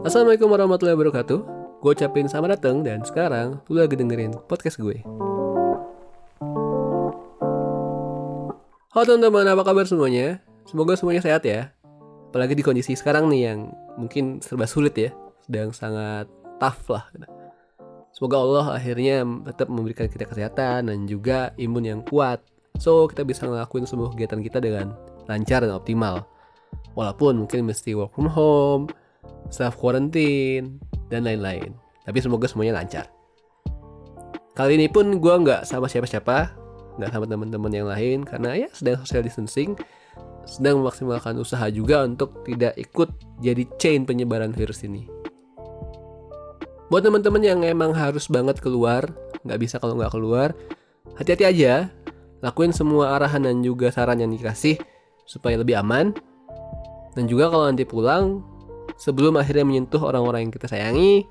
Assalamualaikum warahmatullahi wabarakatuh. Gue ucapin selamat datang dan sekarang lu lagi dengerin podcast gue. Halo teman-teman, apa kabar semuanya? Semoga semuanya sehat ya. Apalagi di kondisi sekarang nih yang mungkin serba sulit ya. Sedang sangat tough lah. Semoga Allah akhirnya tetap memberikan kita kesehatan dan juga imun yang kuat. So kita bisa ngelakuin semua kegiatan kita dengan lancar dan optimal. Walaupun mungkin mesti work from home self quarantine, dan lain-lain. Tapi semoga semuanya lancar. Kali ini pun gue nggak sama siapa-siapa, nggak sama teman-teman yang lain karena ya sedang social distancing, sedang memaksimalkan usaha juga untuk tidak ikut jadi chain penyebaran virus ini. Buat teman-teman yang emang harus banget keluar, nggak bisa kalau nggak keluar, hati-hati aja, lakuin semua arahan dan juga saran yang dikasih supaya lebih aman. Dan juga kalau nanti pulang, sebelum akhirnya menyentuh orang-orang yang kita sayangi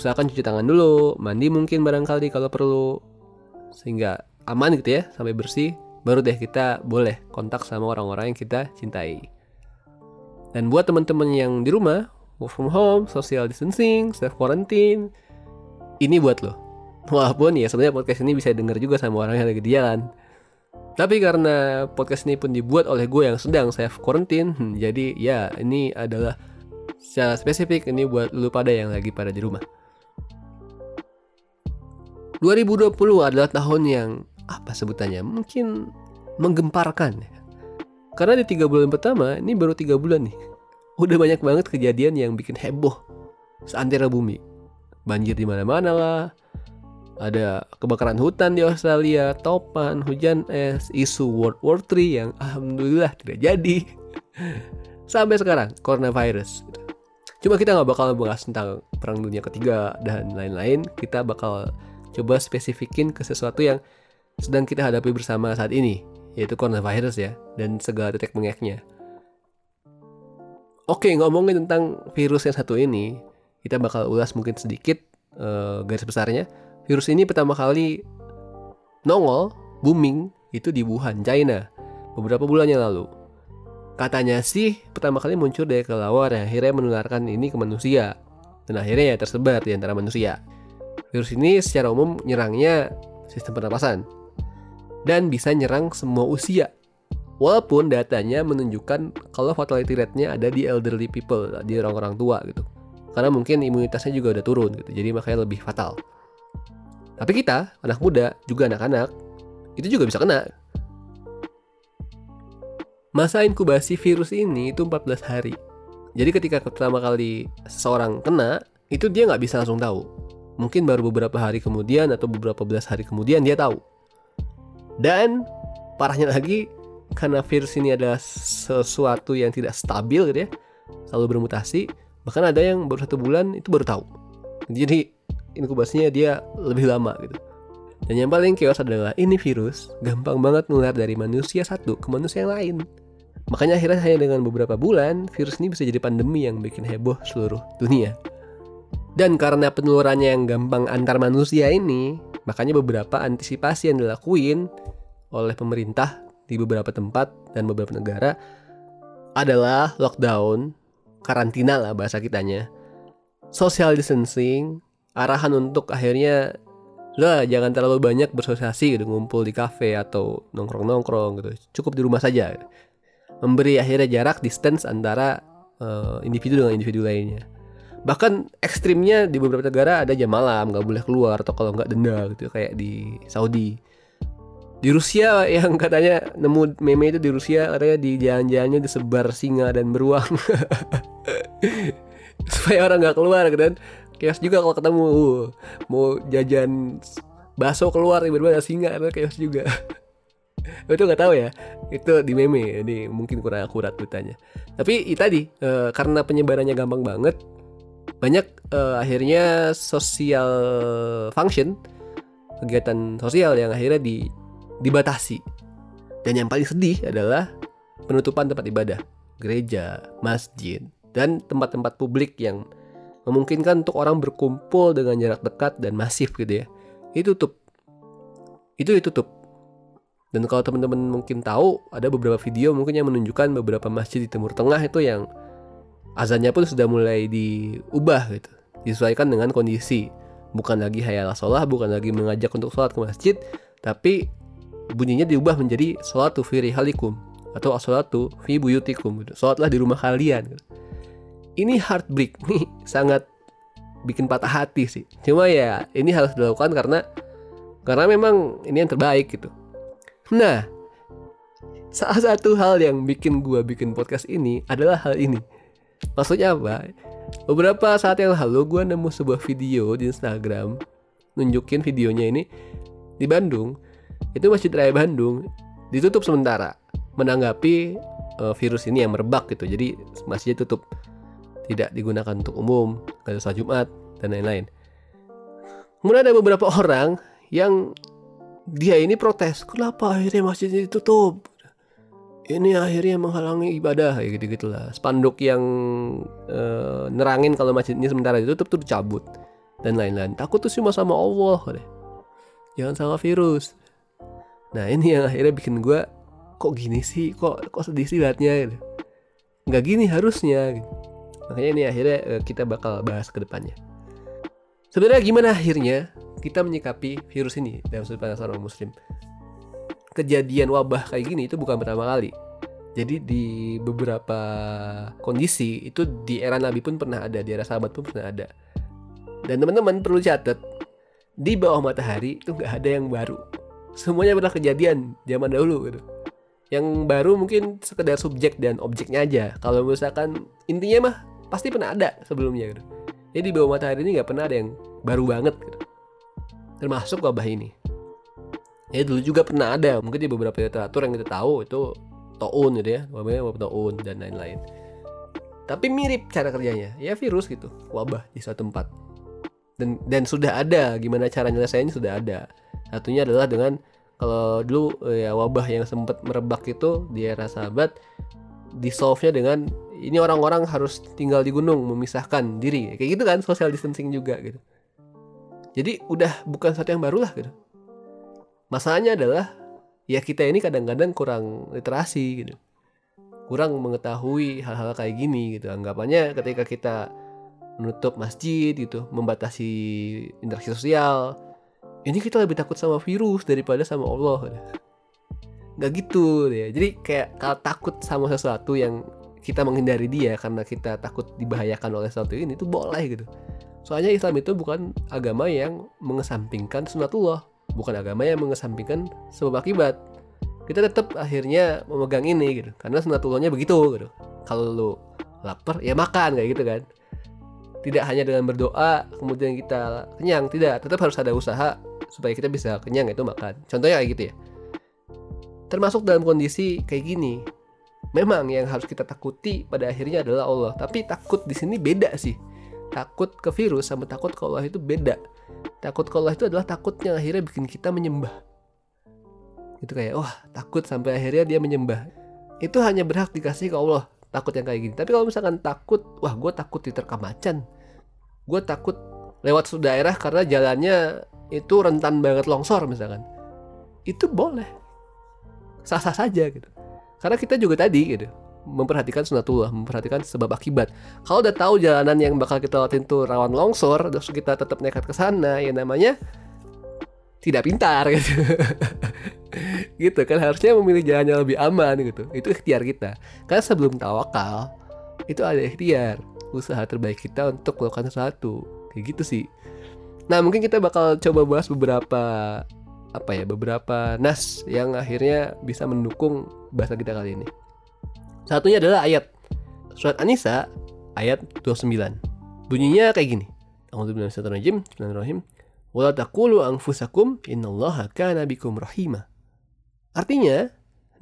usahakan cuci tangan dulu mandi mungkin barangkali kalau perlu sehingga aman gitu ya sampai bersih baru deh kita boleh kontak sama orang-orang yang kita cintai. Dan buat teman-teman yang di rumah work from home social distancing self quarantine ini buat lo. Walaupun ya sebenarnya podcast ini bisa denger juga sama orang yang lagi di jalan. Tapi karena podcast ini pun dibuat oleh gue yang sedang self quarantine hmm, jadi ya ini adalah secara spesifik ini buat lu pada yang lagi pada di rumah. 2020 adalah tahun yang apa sebutannya? Mungkin menggemparkan ya. Karena di tiga bulan pertama ini baru tiga bulan nih. Udah banyak banget kejadian yang bikin heboh seantero bumi. Banjir di mana-mana lah. Ada kebakaran hutan di Australia, topan, hujan es, isu World War III yang alhamdulillah tidak jadi. Sampai sekarang, coronavirus. Cuma kita nggak bakal bahas tentang perang dunia ketiga dan lain-lain. Kita bakal coba spesifikin ke sesuatu yang sedang kita hadapi bersama saat ini, yaitu coronavirus ya, dan segala titik mengeknya. Oke, ngomongin tentang virus yang satu ini, kita bakal ulas mungkin sedikit uh, garis besarnya. Virus ini pertama kali nongol, booming, itu di Wuhan, China, beberapa bulan yang lalu. Katanya sih pertama kali muncul dari kelelawar yang akhirnya menularkan ini ke manusia. Dan akhirnya ya tersebar di antara manusia. Virus ini secara umum nyerangnya sistem pernapasan. Dan bisa nyerang semua usia. Walaupun datanya menunjukkan kalau fatality rate-nya ada di elderly people, di orang-orang tua gitu. Karena mungkin imunitasnya juga udah turun gitu, jadi makanya lebih fatal. Tapi kita, anak muda, juga anak-anak, itu juga bisa kena Masa inkubasi virus ini itu 14 hari. Jadi ketika pertama kali seseorang kena, itu dia nggak bisa langsung tahu. Mungkin baru beberapa hari kemudian atau beberapa belas hari kemudian dia tahu. Dan parahnya lagi, karena virus ini adalah sesuatu yang tidak stabil gitu ya, selalu bermutasi, bahkan ada yang baru satu bulan itu baru tahu. Jadi inkubasinya dia lebih lama gitu. Dan yang paling chaos adalah ini virus gampang banget nular dari manusia satu ke manusia yang lain. Makanya akhirnya hanya dengan beberapa bulan, virus ini bisa jadi pandemi yang bikin heboh seluruh dunia. Dan karena penularannya yang gampang antar manusia ini, makanya beberapa antisipasi yang dilakuin oleh pemerintah di beberapa tempat dan beberapa negara adalah lockdown, karantina lah bahasa kitanya, social distancing, arahan untuk akhirnya lah jangan terlalu banyak bersosialisasi gitu ngumpul di kafe atau nongkrong-nongkrong gitu cukup di rumah saja memberi akhirnya jarak distance antara uh, individu dengan individu lainnya. Bahkan ekstrimnya di beberapa negara ada jam malam nggak boleh keluar atau kalau nggak denda gitu kayak di Saudi. Di Rusia yang katanya nemu meme itu di Rusia katanya di jalan-jalannya disebar singa dan beruang. Supaya orang nggak keluar gitu kan. Chaos juga kalau ketemu uh, mau jajan bakso keluar tiba-tiba ada singa itu chaos juga itu nggak tahu ya itu di meme jadi mungkin kurang akurat beritanya. Tapi itu tadi e, karena penyebarannya gampang banget banyak e, akhirnya sosial function kegiatan sosial yang akhirnya di, dibatasi. Dan yang paling sedih adalah penutupan tempat ibadah gereja masjid dan tempat-tempat publik yang memungkinkan untuk orang berkumpul dengan jarak dekat dan masif gitu ya. Itu tutup itu ditutup dan kalau teman-teman mungkin tahu, ada beberapa video mungkin yang menunjukkan beberapa masjid di Timur Tengah itu yang azannya pun sudah mulai diubah gitu disesuaikan dengan kondisi bukan lagi hayalah sholat bukan lagi mengajak untuk sholat ke masjid tapi bunyinya diubah menjadi sholatu fi rihalikum atau sholatu fi buyutikum gitu. sholatlah di rumah kalian gitu. ini heartbreak nih sangat bikin patah hati sih cuma ya ini harus dilakukan karena karena memang ini yang terbaik gitu nah salah satu hal yang bikin gua bikin podcast ini adalah hal ini maksudnya apa Beberapa saat yang lalu gue nemu sebuah video di Instagram nunjukin videonya ini di Bandung. Itu Masjid Raya Bandung ditutup sementara menanggapi uh, virus ini yang merebak gitu. Jadi masjid tutup tidak digunakan untuk umum, ada Jumat dan lain-lain. Kemudian ada beberapa orang yang dia ini protes, kenapa akhirnya masjid ini ditutup? ini akhirnya menghalangi ibadah kayak gitu gitulah spanduk yang uh, nerangin kalau masjid ini sementara ditutup tuh dicabut dan lain-lain. Takut tuh cuma sama Allah deh jangan sama virus. Nah ini yang akhirnya bikin gue kok gini sih? Kok kok sedih sih liatnya? Gitu. nggak gini harusnya. Gitu. makanya ini akhirnya uh, kita bakal bahas ke depannya. Sebenarnya gimana akhirnya kita menyikapi virus ini dalam sudut pandang seorang muslim kejadian wabah kayak gini itu bukan pertama kali. Jadi di beberapa kondisi itu di era Nabi pun pernah ada, di era sahabat pun pernah ada. Dan teman-teman perlu catat, di bawah matahari itu nggak ada yang baru. Semuanya pernah kejadian zaman dahulu gitu. Yang baru mungkin sekedar subjek dan objeknya aja. Kalau misalkan intinya mah pasti pernah ada sebelumnya gitu. Jadi di bawah matahari ini nggak pernah ada yang baru banget gitu. Termasuk wabah ini. Ya dulu juga pernah ada mungkin di beberapa literatur yang kita tahu itu toun gitu ya wabahnya wabah toun dan lain-lain. Tapi mirip cara kerjanya. Ya virus gitu wabah di suatu tempat. Dan dan sudah ada gimana cara nyelesainnya sudah ada. Satunya adalah dengan kalau dulu ya wabah yang sempat merebak itu di era sahabat di solve nya dengan ini orang-orang harus tinggal di gunung memisahkan diri. Kayak gitu kan social distancing juga gitu jadi udah bukan satu yang baru lah gitu. Masalahnya adalah ya kita ini kadang-kadang kurang literasi gitu. Kurang mengetahui hal-hal kayak gini gitu. Anggapannya ketika kita menutup masjid gitu membatasi interaksi sosial ini kita lebih takut sama virus daripada sama Allah nggak gitu deh jadi kayak kalau takut sama sesuatu yang kita menghindari dia karena kita takut dibahayakan oleh sesuatu ini itu boleh gitu soalnya Islam itu bukan agama yang mengesampingkan sunatullah. Bukan agama yang mengesampingkan sebab akibat. Kita tetap akhirnya memegang ini gitu. Karena sunatullahnya begitu gitu. Kalau lu lapar ya makan kayak gitu kan. Tidak hanya dengan berdoa kemudian kita kenyang. Tidak tetap harus ada usaha supaya kita bisa kenyang itu makan. Contohnya kayak gitu ya. Termasuk dalam kondisi kayak gini. Memang yang harus kita takuti pada akhirnya adalah Allah. Tapi takut di sini beda sih takut ke virus sama takut ke Allah itu beda. Takut ke Allah itu adalah takut yang akhirnya bikin kita menyembah. Itu kayak wah takut sampai akhirnya dia menyembah. Itu hanya berhak dikasih ke Allah takut yang kayak gini. Tapi kalau misalkan takut wah gue takut diterkam macan. Gue takut lewat suatu daerah karena jalannya itu rentan banget longsor misalkan. Itu boleh. Sah-sah saja gitu. Karena kita juga tadi gitu memperhatikan sunatullah, memperhatikan sebab akibat. Kalau udah tahu jalanan yang bakal kita lewatin tuh rawan longsor, terus kita tetap nekat ke sana, ya namanya tidak pintar gitu. gitu kan harusnya memilih jalan yang lebih aman gitu. Itu ikhtiar kita. Karena sebelum tawakal itu ada ikhtiar, usaha terbaik kita untuk melakukan sesuatu. Kayak gitu sih. Nah, mungkin kita bakal coba bahas beberapa apa ya, beberapa nas yang akhirnya bisa mendukung bahasa kita kali ini. Satunya adalah ayat surat An-Nisa ayat 29. Bunyinya kayak gini. Bismillahirrahmanirrahim. Wala taqulu anfusakum innallaha kana bikum rahima. Artinya,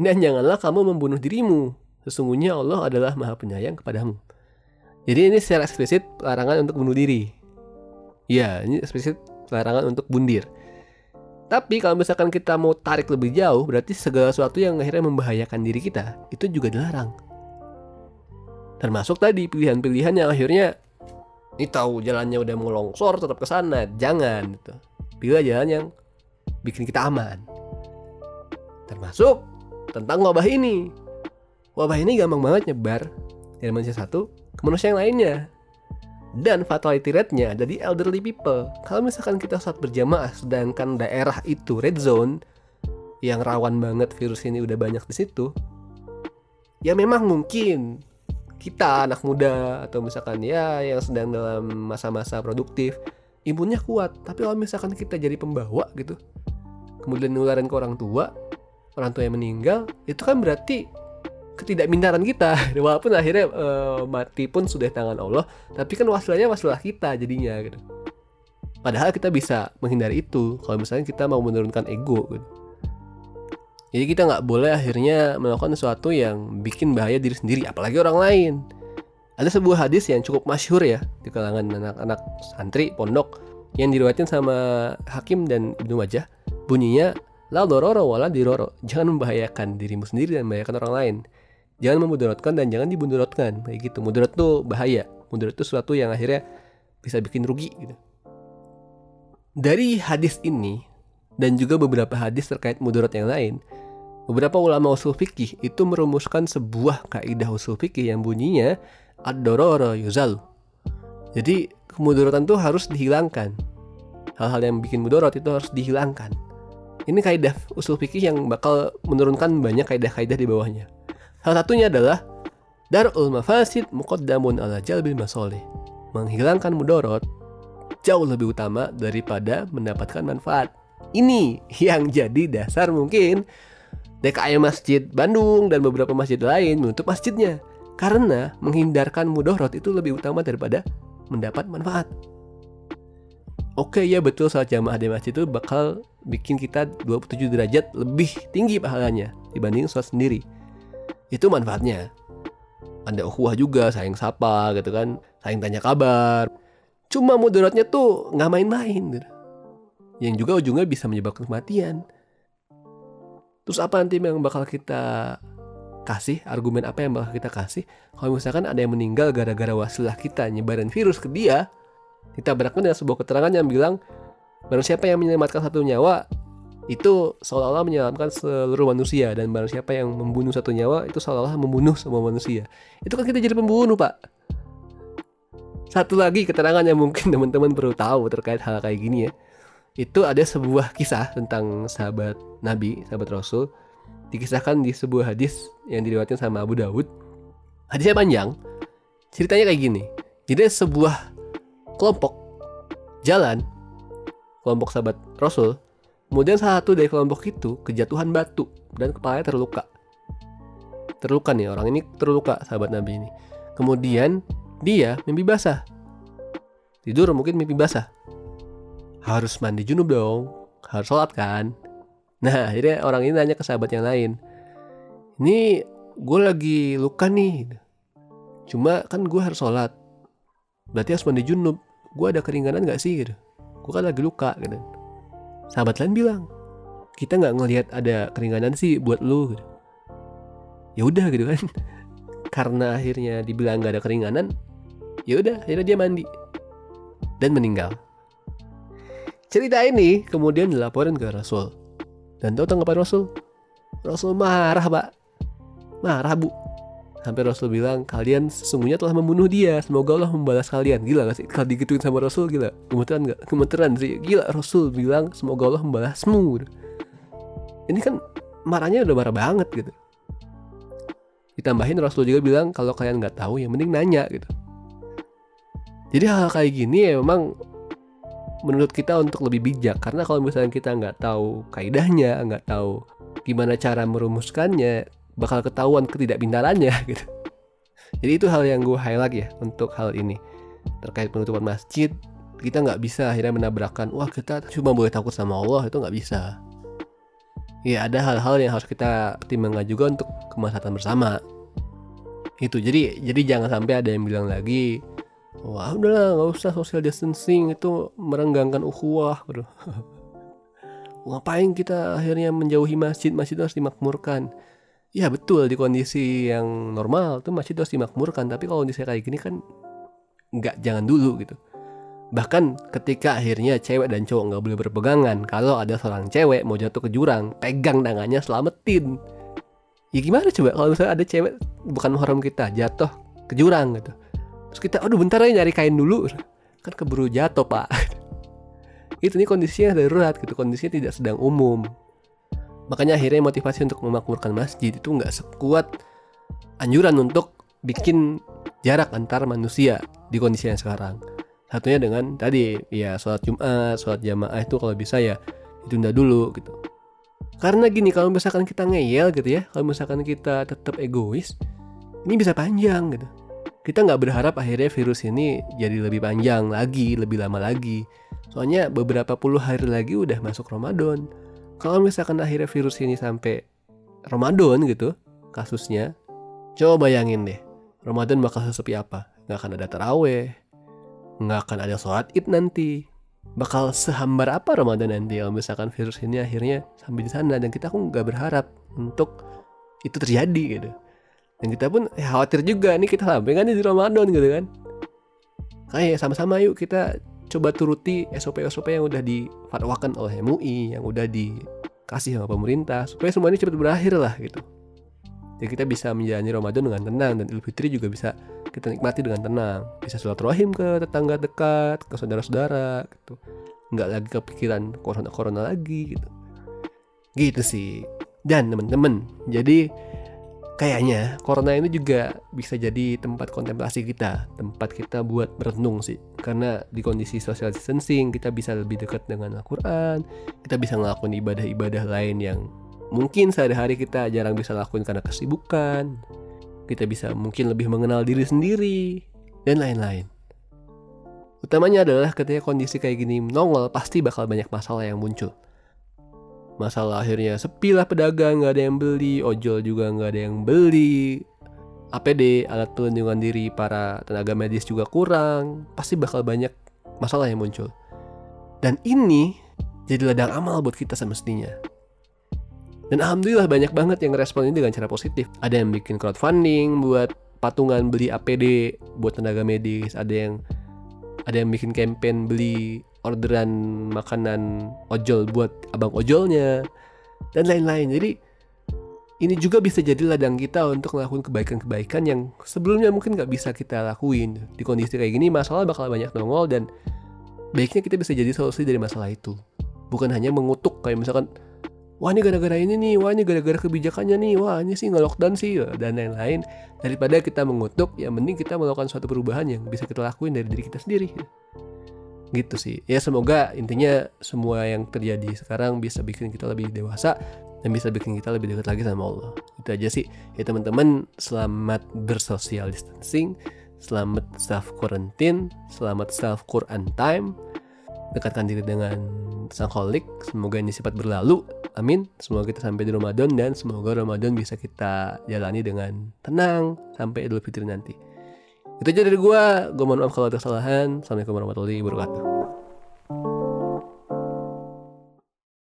dan janganlah kamu membunuh dirimu. Sesungguhnya Allah adalah Maha Penyayang kepadamu. Jadi ini secara eksplisit larangan untuk bunuh diri. Ya, ini eksplisit larangan untuk bundir. Tapi kalau misalkan kita mau tarik lebih jauh, berarti segala sesuatu yang akhirnya membahayakan diri kita itu juga dilarang. Termasuk tadi pilihan-pilihan yang akhirnya ini tahu jalannya udah mau longsor tetap ke sana, jangan gitu. Pilih jalan yang bikin kita aman. Termasuk tentang wabah ini. Wabah ini gampang banget nyebar dari manusia satu ke manusia yang lainnya. Dan fatality rate-nya ada di elderly people. Kalau misalkan kita saat berjamaah sedangkan daerah itu red zone yang rawan banget virus ini udah banyak di situ, ya memang mungkin kita anak muda atau misalkan ya yang sedang dalam masa-masa produktif imunnya kuat tapi kalau misalkan kita jadi pembawa gitu kemudian nularin ke orang tua orang tua yang meninggal itu kan berarti ketidakmintaran kita walaupun akhirnya e, mati pun sudah tangan Allah tapi kan wasilahnya wasilah kita jadinya gitu padahal kita bisa menghindari itu kalau misalnya kita mau menurunkan ego gitu jadi kita nggak boleh akhirnya melakukan sesuatu yang bikin bahaya diri sendiri, apalagi orang lain. Ada sebuah hadis yang cukup masyhur ya di kalangan anak-anak santri pondok yang diriwayatkan sama Hakim dan Ibnu Majah. Bunyinya la dororo wala diroro. Jangan membahayakan dirimu sendiri dan membahayakan orang lain. Jangan memudaratkan dan jangan dibudaratkan. Kayak gitu. Mudarat tuh bahaya. Mudarat itu sesuatu yang akhirnya bisa bikin rugi gitu. Dari hadis ini dan juga beberapa hadis terkait mudarat yang lain, beberapa ulama usul fikih itu merumuskan sebuah kaidah usul fikih yang bunyinya ad-dororo yuzal. Jadi kemudaratan itu harus dihilangkan. Hal-hal yang bikin mudarat itu harus dihilangkan. Ini kaidah usul fikih yang bakal menurunkan banyak kaidah-kaidah di bawahnya. Salah satunya adalah darul mafasid muqaddamun ala jalbil masoleh. Menghilangkan mudarat jauh lebih utama daripada mendapatkan manfaat. Ini yang jadi dasar mungkin DKI Masjid Bandung dan beberapa masjid lain menutup masjidnya karena menghindarkan mudorot itu lebih utama daripada mendapat manfaat. Oke ya betul saat jamaah di masjid itu bakal bikin kita 27 derajat lebih tinggi pahalanya dibanding sholat sendiri. Itu manfaatnya. Ada ukhuwah juga, sayang sapa gitu kan, sayang tanya kabar. Cuma mudaratnya tuh nggak main-main. Gitu yang juga ujungnya bisa menyebabkan kematian. Terus apa nanti yang bakal kita kasih? Argumen apa yang bakal kita kasih? Kalau misalkan ada yang meninggal gara-gara wasilah kita nyebarin virus ke dia, kita berakun dengan sebuah keterangan yang bilang barang siapa yang menyelamatkan satu nyawa itu seolah-olah menyelamatkan seluruh manusia dan barang siapa yang membunuh satu nyawa itu seolah-olah membunuh semua manusia. Itu kan kita jadi pembunuh, Pak. Satu lagi keterangan yang mungkin teman-teman perlu tahu terkait hal kayak gini ya itu ada sebuah kisah tentang sahabat Nabi, sahabat Rasul, dikisahkan di sebuah hadis yang diriwayatkan sama Abu Dawud. Hadisnya panjang, ceritanya kayak gini. Jadi sebuah kelompok jalan, kelompok sahabat Rasul, kemudian salah satu dari kelompok itu kejatuhan batu dan kepalanya terluka. Terluka nih orang ini terluka sahabat Nabi ini. Kemudian dia mimpi basah. Tidur mungkin mimpi basah. Harus mandi junub dong harus sholat kan? Nah akhirnya orang ini nanya ke sahabat yang lain. Ini gue lagi luka nih. Cuma kan gue harus sholat. Berarti harus mandi junub. Gue ada keringanan gak sih gitu? Gue kan lagi luka gitu sahabat lain bilang kita nggak ngelihat ada keringanan sih buat lu ya udah gitu kan karena akhirnya dibilang gak ada keringanan ya udah akhirnya dia mandi dan meninggal Cerita ini kemudian dilaporin ke Rasul. Dan tahu tanggapan Rasul? Rasul marah, Pak. Marah, Bu. Sampai Rasul bilang, kalian sesungguhnya telah membunuh dia. Semoga Allah membalas kalian. Gila gak sih? Kalau digituin sama Rasul, gila. Gemeteran gak? Gemeteran sih. Gila, Rasul bilang, semoga Allah membalasmu. Ini kan marahnya udah marah banget gitu. Ditambahin Rasul juga bilang, kalau kalian nggak tahu, ya mending nanya gitu. Jadi hal, -hal kayak gini ya memang menurut kita untuk lebih bijak karena kalau misalnya kita nggak tahu kaidahnya nggak tahu gimana cara merumuskannya bakal ketahuan ketidakpintarannya gitu. Jadi itu hal yang gue highlight ya untuk hal ini. Terkait penutupan masjid kita nggak bisa akhirnya menabrakkan wah kita cuma boleh takut sama Allah itu nggak bisa. Ya ada hal-hal yang harus kita pertimbangkan juga untuk kemaslahatan bersama. Itu jadi jadi jangan sampai ada yang bilang lagi wah udahlah nggak usah social distancing itu merenggangkan ukhuwah bro ngapain kita akhirnya menjauhi masjid masjid harus dimakmurkan ya betul di kondisi yang normal tuh masjid harus dimakmurkan tapi kalau kondisi kayak gini kan nggak jangan dulu gitu. Bahkan ketika akhirnya cewek dan cowok nggak boleh berpegangan kalau ada seorang cewek mau jatuh ke jurang pegang tangannya selamatin. Ya gimana coba kalau misalnya ada cewek bukan haram kita jatuh ke jurang gitu. Terus kita aduh bentar aja nyari kain dulu. Kan keburu jatuh pak. Itu nih kondisinya darurat gitu kondisinya tidak sedang umum makanya akhirnya motivasi untuk memakmurkan masjid itu nggak sekuat anjuran untuk bikin jarak antar manusia di kondisi yang sekarang. Satunya dengan tadi ya sholat jumat sholat jamaah itu kalau bisa ya ditunda dulu gitu. Karena gini kalau misalkan kita ngeyel gitu ya kalau misalkan kita tetap egois ini bisa panjang gitu. Kita nggak berharap akhirnya virus ini jadi lebih panjang lagi lebih lama lagi. Soalnya beberapa puluh hari lagi udah masuk Ramadan kalau misalkan akhirnya virus ini sampai Ramadan gitu kasusnya coba bayangin deh Ramadan bakal sesepi apa? Nggak akan ada taraweh nggak akan ada sholat id nanti. Bakal sehambar apa Ramadan nanti kalau misalkan virus ini akhirnya sampai di sana? Dan kita pun nggak berharap untuk itu terjadi gitu. Dan kita pun khawatir juga nih kita sampai kan di Ramadan? gitu kan. Kayak sama-sama yuk kita coba turuti SOP-SOP yang udah difatwakan oleh MUI yang udah dikasih sama pemerintah supaya semua ini cepat berakhir lah gitu. Jadi kita bisa menjalani Ramadan dengan tenang dan Idul Fitri juga bisa kita nikmati dengan tenang. Bisa sholat rahim ke tetangga dekat ke saudara-saudara gitu. Nggak lagi kepikiran corona corona lagi gitu. Gitu sih. Dan teman-teman jadi kayaknya. Corona ini juga bisa jadi tempat kontemplasi kita tempat kita buat berenung sih. Karena di kondisi social distancing kita bisa lebih dekat dengan Al-Quran kita bisa ngelakuin ibadah-ibadah lain yang mungkin sehari-hari kita jarang bisa lakuin karena kesibukan. Kita bisa mungkin lebih mengenal diri sendiri dan lain-lain. Utamanya adalah ketika kondisi kayak gini nongol pasti bakal banyak masalah yang muncul masalah akhirnya. Sepi lah pedagang nggak ada yang beli. Ojol juga nggak ada yang beli. APD alat pelindungan diri para tenaga medis juga kurang. Pasti bakal banyak masalah yang muncul. Dan ini jadi ladang amal buat kita semestinya. Dan alhamdulillah banyak banget yang respon ini dengan cara positif. Ada yang bikin crowdfunding buat patungan beli APD buat tenaga medis. Ada yang ada yang bikin campaign beli orderan makanan ojol buat abang ojolnya dan lain-lain. Jadi ini juga bisa jadi ladang kita untuk melakukan kebaikan-kebaikan yang sebelumnya mungkin nggak bisa kita lakuin. Di kondisi kayak gini masalah bakal banyak nongol dan baiknya kita bisa jadi solusi dari masalah itu. Bukan hanya mengutuk kayak misalkan wah ini gara-gara ini nih wah ini gara-gara kebijakannya nih wah ini sih nggak lockdown sih dan lain-lain. Daripada kita mengutuk ya mending kita melakukan suatu perubahan yang bisa kita lakuin dari diri kita sendiri gitu sih. Ya semoga intinya semua yang terjadi sekarang bisa bikin kita lebih dewasa dan bisa bikin kita lebih dekat lagi sama Allah. Itu aja sih. Ya teman-teman selamat bersosial distancing selamat self quarantine selamat self Quran time dekatkan diri dengan sang holik semoga ini sifat berlalu. Amin. Semoga kita sampai di Ramadan dan semoga Ramadan bisa kita jalani dengan tenang sampai Idul Fitri nanti itu aja dari gue. Gue mohon maaf kalau ada kesalahan. Assalamualaikum warahmatullahi wabarakatuh.